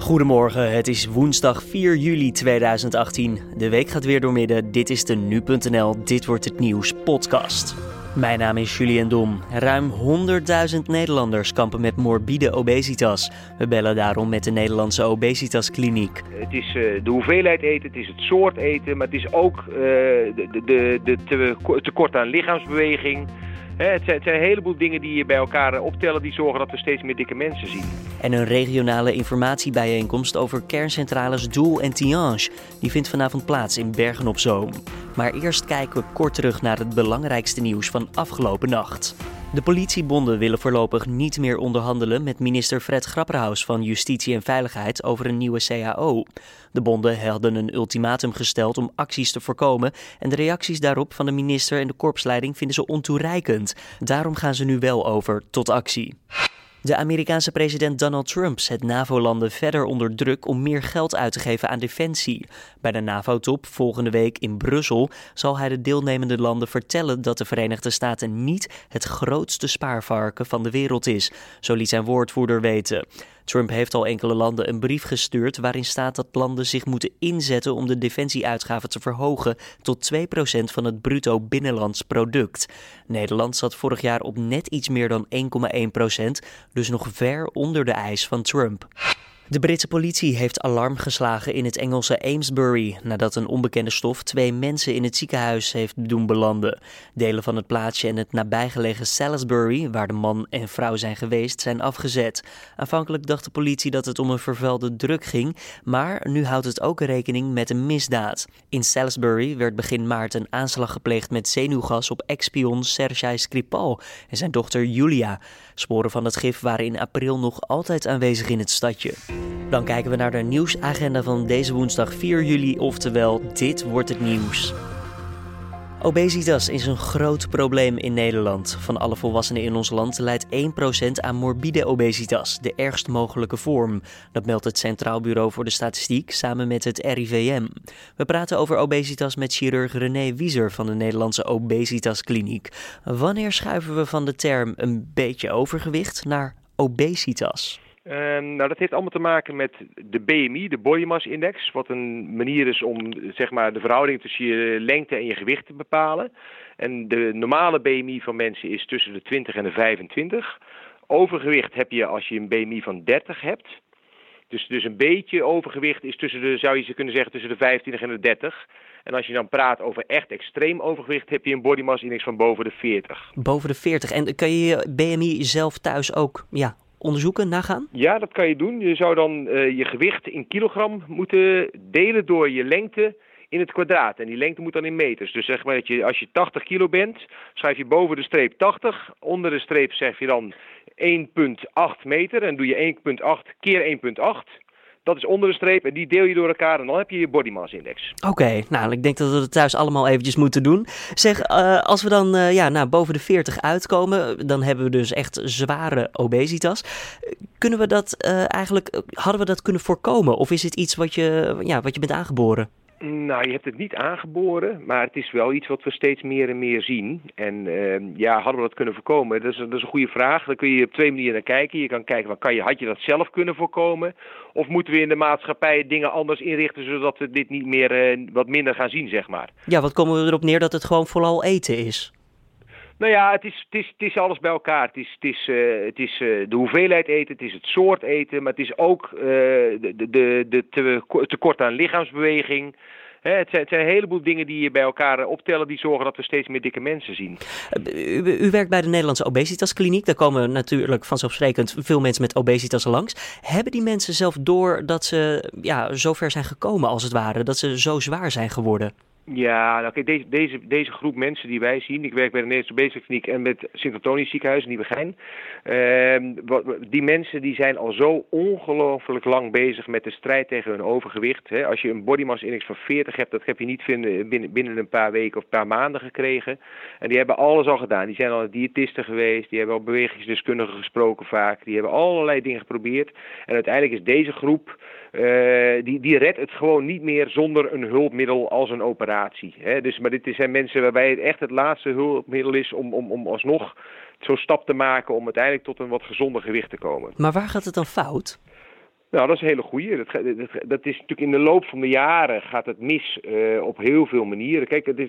Goedemorgen, het is woensdag 4 juli 2018. De week gaat weer door midden. Dit is de nu.nl Dit wordt het nieuws podcast. Mijn naam is Julian Dom. Ruim 100.000 Nederlanders kampen met morbide obesitas. We bellen daarom met de Nederlandse obesitaskliniek. Het is uh, de hoeveelheid eten, het is het soort eten, maar het is ook de, de, de tekort aan lichaamsbeweging. Het zijn, een heleboel dingen die je bij elkaar optellen die zorgen dat we steeds meer dikke mensen zien. En een regionale informatiebijeenkomst over kerncentrales Doel en Tihange. Die vindt vanavond plaats in Bergen op Zoom. Maar eerst kijken we kort terug naar het belangrijkste nieuws van afgelopen nacht. De politiebonden willen voorlopig niet meer onderhandelen met minister Fred Grapperhaus van Justitie en Veiligheid over een nieuwe CAO. De bonden hadden een ultimatum gesteld om acties te voorkomen en de reacties daarop van de minister en de korpsleiding vinden ze ontoereikend. Daarom gaan ze nu wel over tot actie. De Amerikaanse president Donald Trump zet NAVO-landen verder onder druk om meer geld uit te geven aan defensie. Bij de NAVO-top volgende week in Brussel zal hij de deelnemende landen vertellen dat de Verenigde Staten niet het grootste spaarvarken van de wereld is, zo liet zijn woordvoerder weten. Trump heeft al enkele landen een brief gestuurd waarin staat dat landen zich moeten inzetten om de defensieuitgaven te verhogen tot 2% van het bruto binnenlands product. Nederland zat vorig jaar op net iets meer dan 1,1%, dus nog ver onder de eis van Trump. De Britse politie heeft alarm geslagen in het Engelse Amesbury nadat een onbekende stof twee mensen in het ziekenhuis heeft doen belanden. Delen van het plaatsje en het nabijgelegen Salisbury, waar de man en vrouw zijn geweest, zijn afgezet. Aanvankelijk dacht de politie dat het om een vervuilde druk ging, maar nu houdt het ook rekening met een misdaad. In Salisbury werd begin maart een aanslag gepleegd met zenuwgas op ex-spion Sergei Skripal en zijn dochter Julia. Sporen van het gif waren in april nog altijd aanwezig in het stadje. Dan kijken we naar de nieuwsagenda van deze woensdag 4 juli, oftewel dit wordt het nieuws. Obesitas is een groot probleem in Nederland. Van alle volwassenen in ons land leidt 1% aan morbide obesitas, de ergst mogelijke vorm. Dat meldt het Centraal Bureau voor de Statistiek samen met het RIVM. We praten over obesitas met chirurg René Wieser van de Nederlandse Obesitaskliniek. Wanneer schuiven we van de term een beetje overgewicht naar obesitas? Um, nou, dat heeft allemaal te maken met de BMI, de Body Mass Index, wat een manier is om zeg maar, de verhouding tussen je lengte en je gewicht te bepalen. En de normale BMI van mensen is tussen de 20 en de 25. Overgewicht heb je als je een BMI van 30 hebt. Dus, dus een beetje overgewicht is tussen de, zou je ze kunnen zeggen, tussen de 25 en de 30. En als je dan praat over echt extreem overgewicht, heb je een body mass index van boven de 40. Boven de 40. En kan je je BMI zelf thuis ook ja, onderzoeken, nagaan? Ja, dat kan je doen. Je zou dan uh, je gewicht in kilogram moeten delen door je lengte in het kwadraat. En die lengte moet dan in meters. Dus zeg maar dat je als je 80 kilo bent, schrijf je boven de streep 80. Onder de streep zeg je dan 1,8 meter. En doe je 1,8 keer 1,8. Dat is onder de streep en die deel je door elkaar en dan heb je je body mass index. Oké, nou ik denk dat we het thuis allemaal eventjes moeten doen. Zeg, uh, als we dan uh, ja, nou, boven de 40 uitkomen, dan hebben we dus echt zware obesitas. Kunnen we dat uh, eigenlijk, hadden we dat kunnen voorkomen? Of is het iets wat je, ja, wat je bent aangeboren? Nou, je hebt het niet aangeboren, maar het is wel iets wat we steeds meer en meer zien. En uh, ja, hadden we dat kunnen voorkomen? Dat is, dat is een goede vraag. Dan kun je op twee manieren naar kijken. Je kan kijken, kan je, had je dat zelf kunnen voorkomen? Of moeten we in de maatschappij dingen anders inrichten, zodat we dit niet meer uh, wat minder gaan zien, zeg maar? Ja, wat komen we erop neer dat het gewoon vooral eten is? Nou ja, het is, het is, het is alles bij elkaar. Het is, het is, uh, het is uh, de hoeveelheid eten, het is het soort eten, maar het is ook uh, de, de, de te, tekort aan lichaamsbeweging. Het, zijn, een heleboel dingen die je bij elkaar optellen die zorgen dat we steeds meer dikke mensen zien. U, werkt bij de Nederlandse Obesitaskliniek. Daar komen natuurlijk vanzelfsprekend veel mensen met obesitas langs. Hebben die mensen zelf door dat ze ja, zo ver zijn gekomen als het ware? Dat ze zo zwaar zijn geworden? Ja, nou, kijk, deze, deze, deze groep mensen die wij zien, ik werk bij de Nederlandse Obesitaskliniek en met Sint-Antonius ziekenhuis in Nieuwegein. Uh, die mensen die zijn al zo ongelooflijk lang bezig met de strijd tegen hun overgewicht. Hè. Als je een body mass index van 40 hebt, dat heb je niet binnen, binnen een paar weken of een paar maanden gekregen. En die hebben alles al gedaan. Die zijn al diëtisten geweest, die hebben al bewegingsdeskundigen gesproken vaak. Die hebben allerlei dingen geprobeerd. En uiteindelijk is deze groep, uh, die, die redt het gewoon niet meer zonder een hulpmiddel als een operatie. Hè. Dus, maar dit zijn mensen waarbij het echt het laatste hulpmiddel is om, om, om alsnog zo'n stap te maken om uiteindelijk tot een wat gezonder gewicht te komen. Maar waar gaat het dan fout? Nou, dat is een hele goeie. Dat, dat, is natuurlijk in de loop van de jaren gaat het mis uh, op heel veel manieren. Kijk, het is,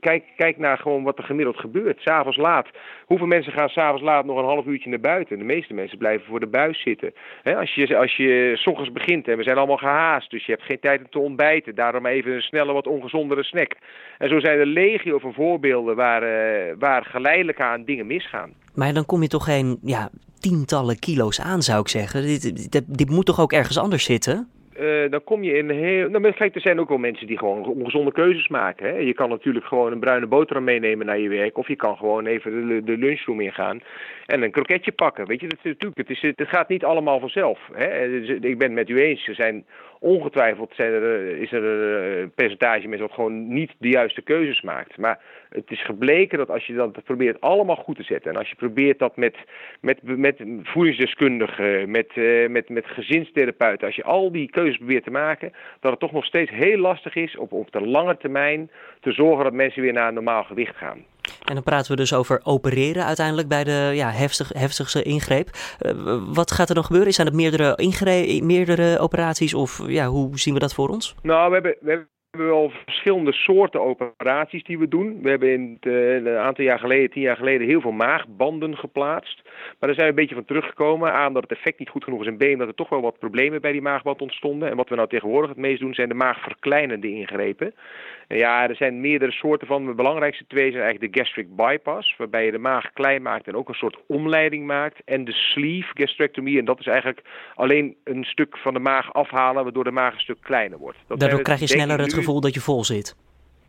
kijk, kijk naar gewoon wat er gemiddeld gebeurt. S'avonds laat. Hoeveel mensen gaan s'avonds laat nog een half uurtje naar buiten? De meeste mensen blijven voor de buis zitten. Als, je, als je s ochtends begint en we zijn allemaal gehaast, dus je hebt geen tijd om te ontbijten. Daarom even een snelle, wat ongezondere snack. En zo zijn er legio van voorbeelden waar, uh, waar geleidelijk aan dingen misgaan. Maar dan kom je toch geen ja, tientallen kilo's aan, zou ik zeggen. Dit, dit, dit moet toch ook ergens anders zitten? Uh, dan kom je in heel. Nou, kijk, er zijn ook wel mensen die gewoon ongezonde keuzes maken. Hè? Je kan natuurlijk gewoon een bruine boterham meenemen naar je werk. Of je kan gewoon even de, de lunchroom ingaan en een kroketje pakken. Weet je, dat, natuurlijk, het, is, het gaat niet allemaal vanzelf. Hè? Dus, ik ben het met u eens. Er zijn ongetwijfeld er, is er een percentage mensen dat gewoon niet de juiste keuzes maakt. Maar het is gebleken dat als je dat probeert allemaal goed te zetten. En als je probeert dat met, met, met voedingsdeskundigen, met, uh, met, met gezinstherapeuten. Als je al die keuzes probeert te maken. Dat het toch nog steeds heel lastig is op, op de lange termijn te zorgen dat mensen weer naar een normaal gewicht gaan. En dan praten we dus over opereren uiteindelijk bij de ja, heftig, heftigste ingreep. Uh, wat gaat er dan gebeuren? Zijn het meerdere, meerdere operaties of ja, hoe zien we dat voor ons? Nou, we hebben, we hebben we hebben wel verschillende soorten operaties die we doen. We hebben in het, uh, een aantal jaar geleden, tien jaar geleden, heel veel maagbanden geplaatst. Maar daar zijn we een beetje van teruggekomen. aan dat het effect niet goed genoeg is in B, omdat er toch wel wat problemen bij die maagband ontstonden. En wat we nou tegenwoordig het meest doen, zijn de maagverkleinende ingrepen. En ja, er zijn meerdere soorten van. De belangrijkste twee zijn eigenlijk de gastric bypass, waarbij je de maag klein maakt en ook een soort omleiding maakt. En de sleeve gastrectomie, en dat is eigenlijk alleen een stuk van de maag afhalen, waardoor de maag een stuk kleiner wordt. Dat Daardoor krijg je sneller het gevoel dat je vol zit.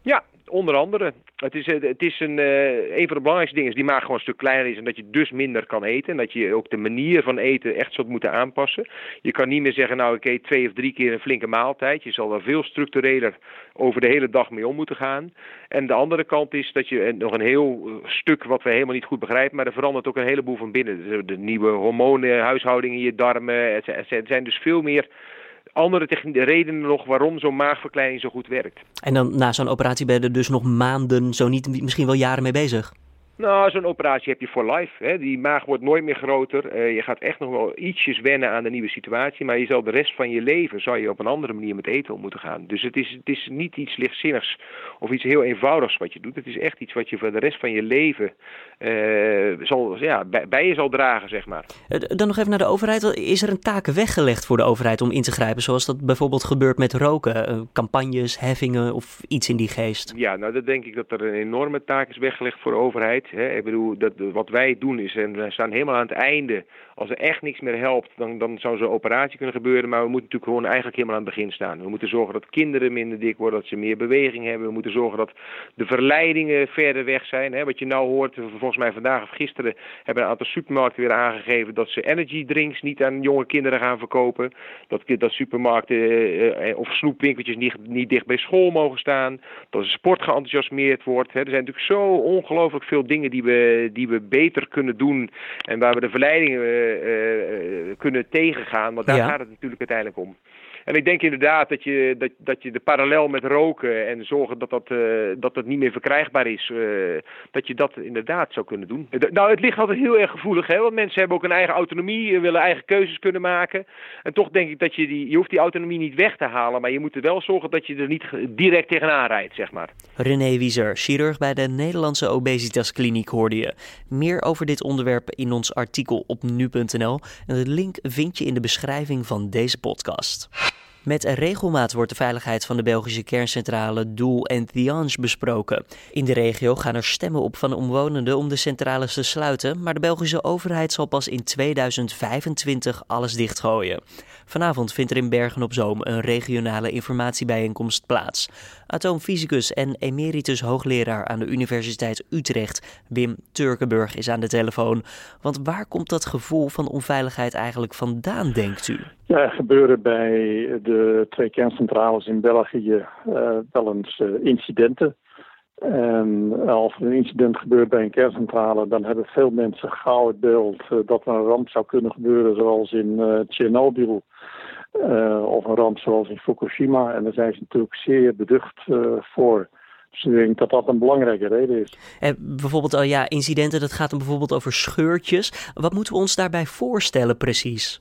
Ja, onder andere. Het is, eh, het is een, uh, een van de belangrijkste dingen is die maag gewoon een stuk kleiner is en dat je dus minder kan eten. En dat je ook de manier van eten echt zult moeten aanpassen. Je kan niet meer zeggen, nou ik eet twee of drie keer een flinke maaltijd. Je zal er veel structureler over de hele dag mee om moeten gaan. En de andere kant is dat je nog een heel stuk wat we helemaal niet goed begrijpen, maar er verandert ook een heleboel van binnen. De, nieuwe hormonen, huishouding in je darmen. Het zijn dus veel meer andere redenen nog waarom zo'n maagverkleining zo goed werkt. En dan na zo'n operatie ben je er dus nog maanden, zo niet misschien wel jaren mee bezig? Nou, zo'n operatie heb je voor life. Hè. Die maag wordt nooit meer groter. Uh, je gaat echt nog wel ietsjes wennen aan de nieuwe situatie. Maar je zal de rest van je leven zal je op een andere manier met eten om moeten gaan. Dus het is, het is niet iets lichtzinnigs of iets heel eenvoudigs wat je doet. Het is echt iets wat je voor de rest van je leven uh, zal, ja, bij, bij, je zal dragen, zeg maar. Eh, dan nog even naar de overheid. Is er een taak weggelegd voor de overheid om in te grijpen? Zoals dat bijvoorbeeld gebeurt met roken? campagnes, heffingen of iets in die geest? Ja, nou dat denk ik dat er een enorme taak is weggelegd voor de overheid. Hè. Bedoel, dat, wat wij doen is, en we staan helemaal aan het einde. Als er echt niks meer helpt, dan, dan zou zo'n operatie kunnen gebeuren. Maar we moeten natuurlijk gewoon eigenlijk helemaal aan het begin staan. We moeten zorgen dat kinderen minder dik worden, dat ze meer beweging hebben. We moeten zorgen dat de verleidingen verder weg zijn. Hè. Wat je nou hoort, volgens mij vandaag of gisteren hebben een aantal supermarkten weer aangegeven dat ze energy drinks niet aan jonge kinderen gaan verkopen. Dat, dat supermarkten uh, of snoepwinkeltjes niet, niet dicht bij school mogen staan. Dat sport geenthousiasmeerd wordt. Hè. Er zijn natuurlijk zo ongelooflijk veel dingen die we, die we beter kunnen doen en waar we de verleidingen uh, kunnen tegengaan. Want daar gaat het natuurlijk uiteindelijk om. En ik denk inderdaad dat je, dat, dat je de parallel met roken en zorgen dat dat, uh, dat, dat niet meer verkrijgbaar is, uh, dat je dat inderdaad zou kunnen doen. Nou, het ligt altijd heel erg gevoelig, hè, want mensen hebben ook een eigen autonomie, willen eigen keuzes kunnen maken. En toch denk ik dat je die, je hoeft die autonomie niet weg te halen, maar je moet er wel zorgen dat je er niet direct tegenaan rijdt, zeg maar. René Wieser, chirurg bij de Nederlandse Obesitaskliniek hoorde je. Meer over dit onderwerp in ons artikel op nu.nl en de link vind je in de beschrijving van deze podcast. Met regelmaat wordt de veiligheid van de Belgische kerncentrale Doel en Tihange besproken. In de regio gaan er stemmen op van omwonenden om de centrales te sluiten, maar de Belgische overheid zal pas in 2025 alles dichtgooien. Vanavond vindt er in Bergen op Zoom een regionale informatiebijeenkomst plaats. Atoomfysicus en emeritus hoogleraar aan de Universiteit Utrecht, Wim Turkenburg, is aan de telefoon. Want waar komt dat gevoel van onveiligheid eigenlijk vandaan, denkt u? Er gebeuren bij de twee kerncentrales in België uh, wel eens uh, incidenten. En als er een incident gebeurt bij een kerncentrale, dan hebben veel mensen gauw het beeld uh, dat er een ramp zou kunnen gebeuren, zoals in Tsjernobyl. of een ramp zoals in Fukushima. En daar zijn ze natuurlijk zeer beducht voor. Dus ik denk dat dat een belangrijke reden is. En bijvoorbeeld, oh ja, incidenten, dat gaat dan bijvoorbeeld over scheurtjes. Wat moeten we ons daarbij voorstellen precies?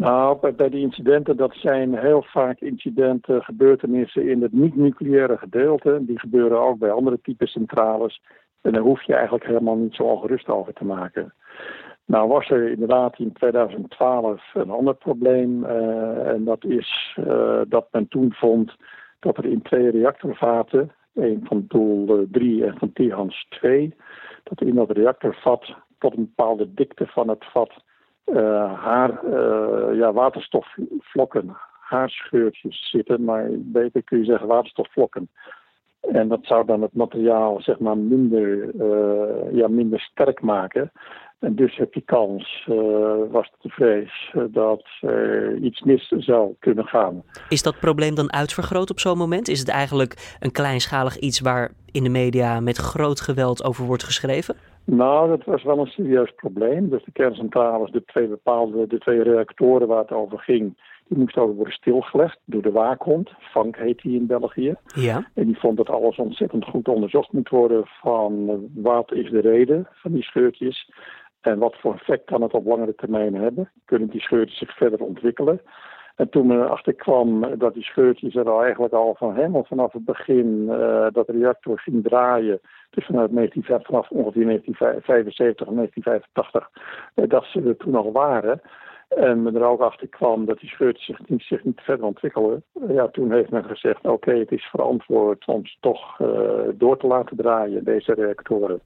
Nou, bij de incidenten, dat zijn heel vaak incidenten, gebeurtenissen in het niet-nucleaire gedeelte. Die gebeuren ook bij andere type centrales. En daar hoef je eigenlijk helemaal niet zo ongerust over te maken. Nou was er inderdaad in 2012 een ander probleem. Uh, en dat is uh, dat men toen vond dat er in twee reactorvaten, een van doel 3 en van Tihans 2, dat in dat reactorvat tot een bepaalde dikte van het vat haar ja, waterstofvlokken, haarscheurtjes zitten, maar beter kun je zeggen waterstofvlokken. En dat zou dan het materiaal zeg maar minder, ja, minder sterk maken. En dus heb je kans, uh, was de vrees, dat iets mis zou kunnen gaan. Is dat probleem dan uitvergroot op zo'n moment? Is het eigenlijk een kleinschalig iets waar in de media met groot geweld over wordt geschreven? Nou, dat was wel een serieus probleem. Dus de kerncentrales, de twee bepaalde, de twee reactoren waar het over ging, die moesten ook worden stilgelegd door de waakhond. Vank heet die in België. Ja. En die vond dat alles ontzettend goed onderzocht moet worden van wat is de reden van die scheurtjes. En wat voor effect kan het op langere termijn hebben? Kunnen die scheurtjes zich verder ontwikkelen? En toen men erachter kwam dat die scheurtjes er al eigenlijk al van helemaal vanaf het begin uh, dat de reactor ging draaien, dus vanuit 19, vanaf ongeveer 1975 en 1985, uh, dat ze er toen al waren. En men er ook achter kwam dat die scheurtjes zich niet, verder ontwikkelen. Ja, toen heeft men gezegd, oké, het is verantwoord om ze toch door te laten draaien, deze reactoren.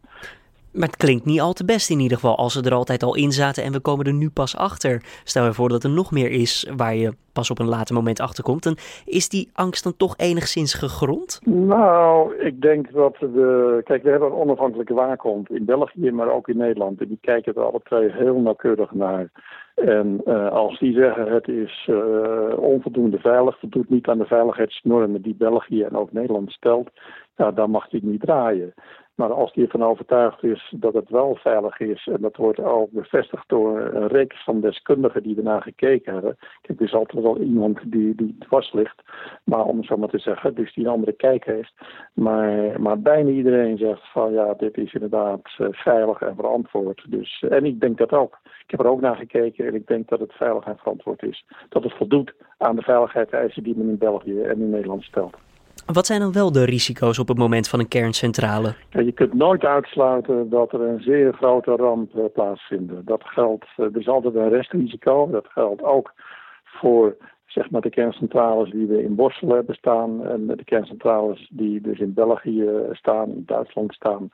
Maar het klinkt niet al te best in ieder geval als ze er altijd al in zaten en we komen er nu pas achter. Stel je voor dat er nog meer is waar je pas op een later moment achter komt. Dan is die angst dan toch enigszins gegrond? Nou, ik denk dat we... Kijk, we hebben een onafhankelijke waakhond in België, maar ook in Nederland. En die kijken er alle twee heel nauwkeurig naar. En uh, als die zeggen het is uh, onvoldoende veilig, voldoet niet aan de veiligheidsnormen die België en ook Nederland stelt, ja, dan mag die niet draaien. Maar als die ervan overtuigd is dat het wel veilig is, en dat wordt ook bevestigd door een reeks van deskundigen die ernaar gekeken hebben. Kijk, er is altijd wel iemand die, die dwars ligt, maar om het zo maar te zeggen, dus die een andere kijk heeft. Maar, maar bijna iedereen zegt van ja, dit is inderdaad uh, veilig en verantwoord. Dus, en ik denk dat ook. Ik heb er ook naar gekeken en ik denk dat het veilig en verantwoord is. Dat het voldoet aan de veiligheidseisen die men in België en in Nederland stelt. Wat zijn dan wel de risico's op het moment van een kerncentrale? Je kunt nooit uitsluiten dat er een zeer grote ramp uh, plaatsvindt. Dat geldt, uh, er is altijd een restrisico. Dat geldt ook voor zeg maar, de kerncentrales die we in Borsel hebben staan. En de kerncentrales die dus in België staan, in Duitsland staan.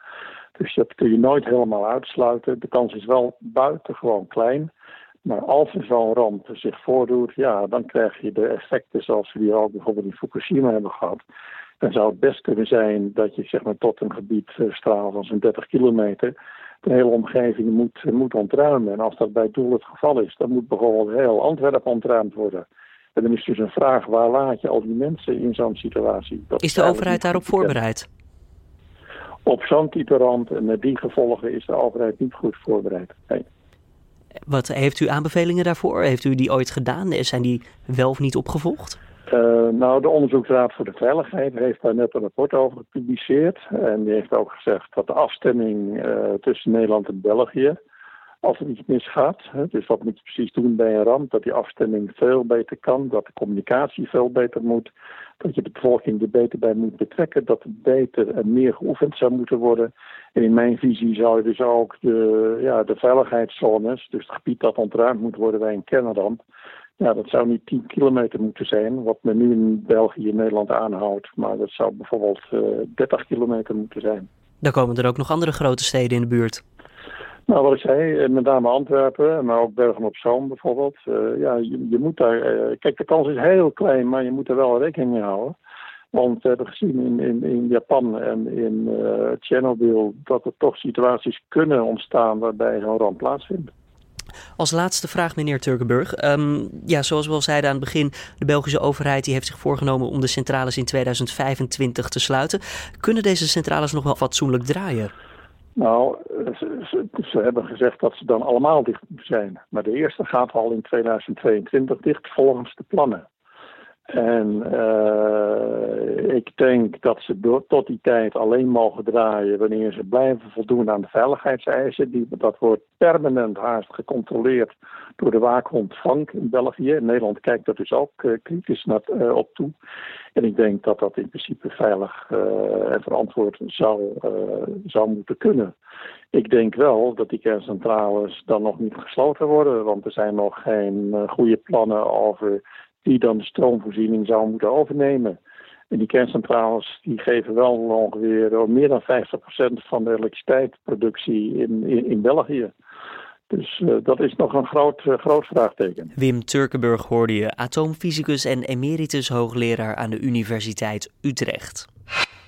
Dus dat kun je nooit helemaal uitsluiten. De kans is wel buitengewoon klein. Maar als er zo'n ramp zich voordoet, ja, dan krijg je de effecten zoals we die ook bijvoorbeeld in Fukushima hebben gehad. Dan zou het best kunnen zijn dat je zeg maar, tot een gebied straal van zo'n 30 kilometer de hele omgeving moet, uh, moet ontruimen. En als dat bij doel het geval is, dan moet bijvoorbeeld heel Antwerpen ontruimd worden. En dan is dus een vraag, waar laat je al die mensen in zo'n situatie? Dat is de overheid daarop voorbereid? Op zo'n type ramp en met die gevolgen is de overheid niet goed voorbereid. Nee. Wat heeft u aanbevelingen daarvoor? Heeft u die ooit gedaan? Zijn die wel of niet opgevolgd? Uh, nou, de Onderzoeksraad voor de Veiligheid heeft daar net een rapport over gepubliceerd. En die heeft ook gezegd dat de afstemming uh, tussen Nederland en België, als er iets misgaat, hè, dus wat moet je precies doen bij een ramp, dat die afstemming veel beter kan, dat de communicatie veel beter moet, dat je de bevolking er beter bij moet betrekken, dat het beter en meer geoefend zou moeten worden. En in mijn visie zou je dus ook de, ja, de veiligheidszones, dus het gebied dat ontruimd moet worden bij een kernramp, ja, dat zou niet 10 kilometer moeten zijn, wat men nu in België en Nederland aanhoudt, maar dat zou bijvoorbeeld uh, 30 kilometer moeten zijn. Dan komen er ook nog andere grote steden in de buurt. Nou, wat ik zei, met name Antwerpen, maar ook Bergen op Zoom bijvoorbeeld. Uh, ja, je, je, moet daar. Uh, kijk, de kans is heel klein, maar je moet er wel rekening mee houden. Want we hebben gezien in, in, in Japan en in uh, Tsjernobyl dat er toch situaties kunnen ontstaan waarbij zo'n ramp plaatsvindt. Als laatste vraag, meneer Turkenburg. Um, ja, zoals we al zeiden aan het begin, de Belgische overheid die heeft zich voorgenomen om de centrales in 2025 te sluiten. Kunnen deze centrales nog wel fatsoenlijk draaien? Nou, ze, ze, hebben gezegd dat ze dan allemaal dicht zijn. Maar de eerste gaat al in 2022 dicht volgens de plannen. En uh, ik denk dat ze door, tot die tijd alleen mogen draaien wanneer ze blijven voldoen aan de veiligheidseisen. Die, dat wordt permanent haast gecontroleerd door de waakhond in België. In Nederland kijkt er dus ook uh, kritisch naar, uh, op toe. En ik denk dat dat in principe veilig en verantwoord zou, zou moeten kunnen. Ik denk wel dat die kerncentrales dan nog niet gesloten worden, want er zijn nog geen goede plannen over die dan de stroomvoorziening zou moeten overnemen. En die kerncentrales die geven wel ongeveer meer dan 50% van de elektriciteitsproductie in, in, België. Dus uh, dat is nog een groot, uh, groot vraagteken. Wim Turkenburg hoorde je, atoomfysicus en emeritus hoogleraar aan de Universiteit Utrecht.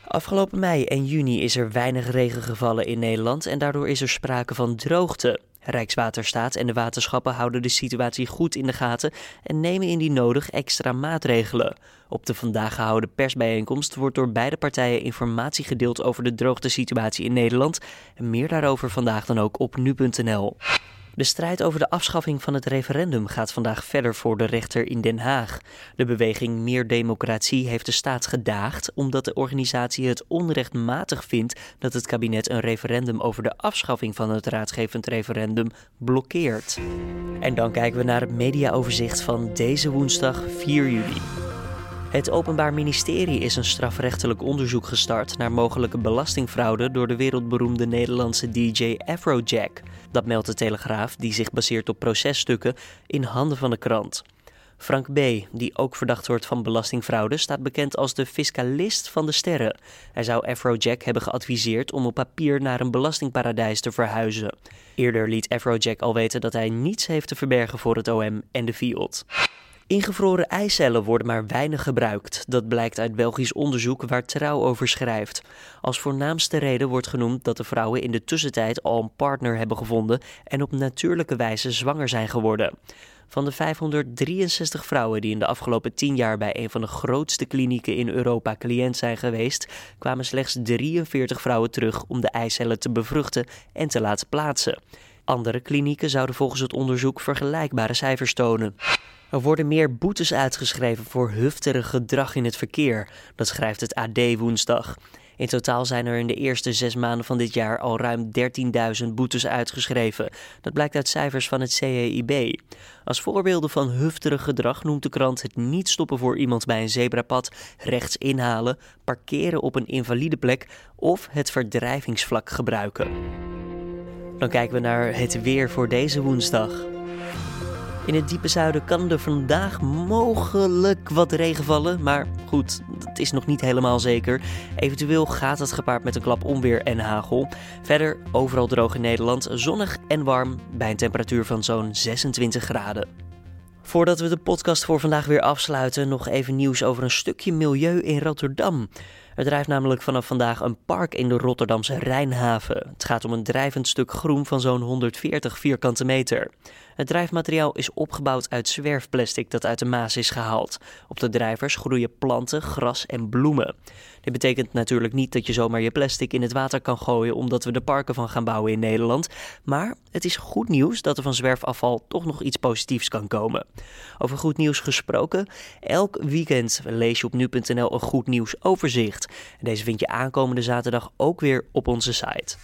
Afgelopen mei en juni is er weinig regen gevallen in Nederland en daardoor is er sprake van droogte. Rijkswaterstaat en de waterschappen houden de situatie goed in de gaten en nemen indien nodig extra maatregelen. Op de vandaag gehouden persbijeenkomst wordt door beide partijen informatie gedeeld over de droogtesituatie in Nederland. Meer daarover vandaag dan ook op nu.nl. De strijd over de afschaffing van het referendum gaat vandaag verder voor de rechter in Den Haag. De beweging Meer Democratie heeft de staat gedaagd omdat de organisatie het onrechtmatig vindt dat het kabinet een referendum over de afschaffing van het raadgevend referendum blokkeert. En dan kijken we naar het mediaoverzicht van deze woensdag 4 juli. Het Openbaar Ministerie is een strafrechtelijk onderzoek gestart naar mogelijke belastingfraude door de wereldberoemde Nederlandse DJ Afrojack. Dat meldt de Telegraaf, die zich baseert op processtukken in handen van de krant. Frank B., die ook verdacht wordt van belastingfraude, staat bekend als de fiscalist van de sterren. Hij zou Afrojack hebben geadviseerd om op papier naar een belastingparadijs te verhuizen. Eerder liet Afrojack al weten dat hij niets heeft te verbergen voor het OM en de FIOD. Ingevroren eicellen worden maar weinig gebruikt. Dat blijkt uit Belgisch onderzoek waar Trouw over schrijft. Als voornaamste reden wordt genoemd dat de vrouwen in de tussentijd al een partner hebben gevonden en op natuurlijke wijze zwanger zijn geworden. Van de 563 vrouwen die in de afgelopen 10 jaar bij een van de grootste klinieken in Europa cliënt zijn geweest, kwamen slechts 43 vrouwen terug om de eicellen te bevruchten en te laten plaatsen. Andere klinieken zouden volgens het onderzoek vergelijkbare cijfers tonen. Er worden meer boetes uitgeschreven voor hufterig gedrag in het verkeer, dat schrijft het AD woensdag. In totaal zijn er in de eerste zes maanden van dit jaar al ruim 13.000 boetes uitgeschreven. Dat blijkt uit cijfers van het CEIB. Als voorbeelden van hufterig gedrag noemt de krant het niet stoppen voor iemand bij een zebrapad, rechts inhalen, parkeren op een invalide plek of het verdrijvingsvlak gebruiken. Dan kijken we naar het weer voor deze woensdag. In het diepe zuiden kan er vandaag mogelijk wat regen vallen. Maar goed, dat is nog niet helemaal zeker. Eventueel gaat het gepaard met een klap onweer en hagel. Verder overal droog in Nederland, zonnig en warm bij een temperatuur van zo'n 26 graden. Voordat we de podcast voor vandaag weer afsluiten, nog even nieuws over een stukje milieu in Rotterdam. Er drijft namelijk vanaf vandaag een park in de Rotterdamse Rijnhaven. Het gaat om een drijvend stuk groen van zo'n 140 vierkante meter. Het drijfmateriaal is opgebouwd uit zwerfplastic dat uit de Maas is gehaald. Op de drijvers groeien planten, gras en bloemen. Dit betekent natuurlijk niet dat je zomaar je plastic in het water kan gooien omdat we de parken van gaan bouwen in Nederland. Maar het is goed nieuws dat er van zwerfafval toch nog iets positiefs kan komen. Over goed nieuws gesproken, elk weekend lees je op nu.nl een goed nieuws overzicht. deze vind je aankomende zaterdag ook weer op onze site.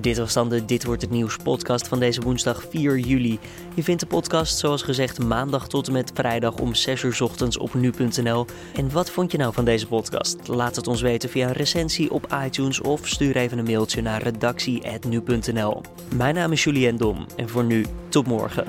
Dit was dan de Dit wordt het nieuws podcast van deze woensdag 4 juli. Je vindt de podcast zoals gezegd maandag tot en met vrijdag om 6 uur ochtends op nu.nl. En wat vond je nou van deze podcast? Laat het ons weten via een recensie op iTunes of stuur even een mailtje naar redactie.nu.nl. Mijn naam is Julien Dom en voor nu tot morgen.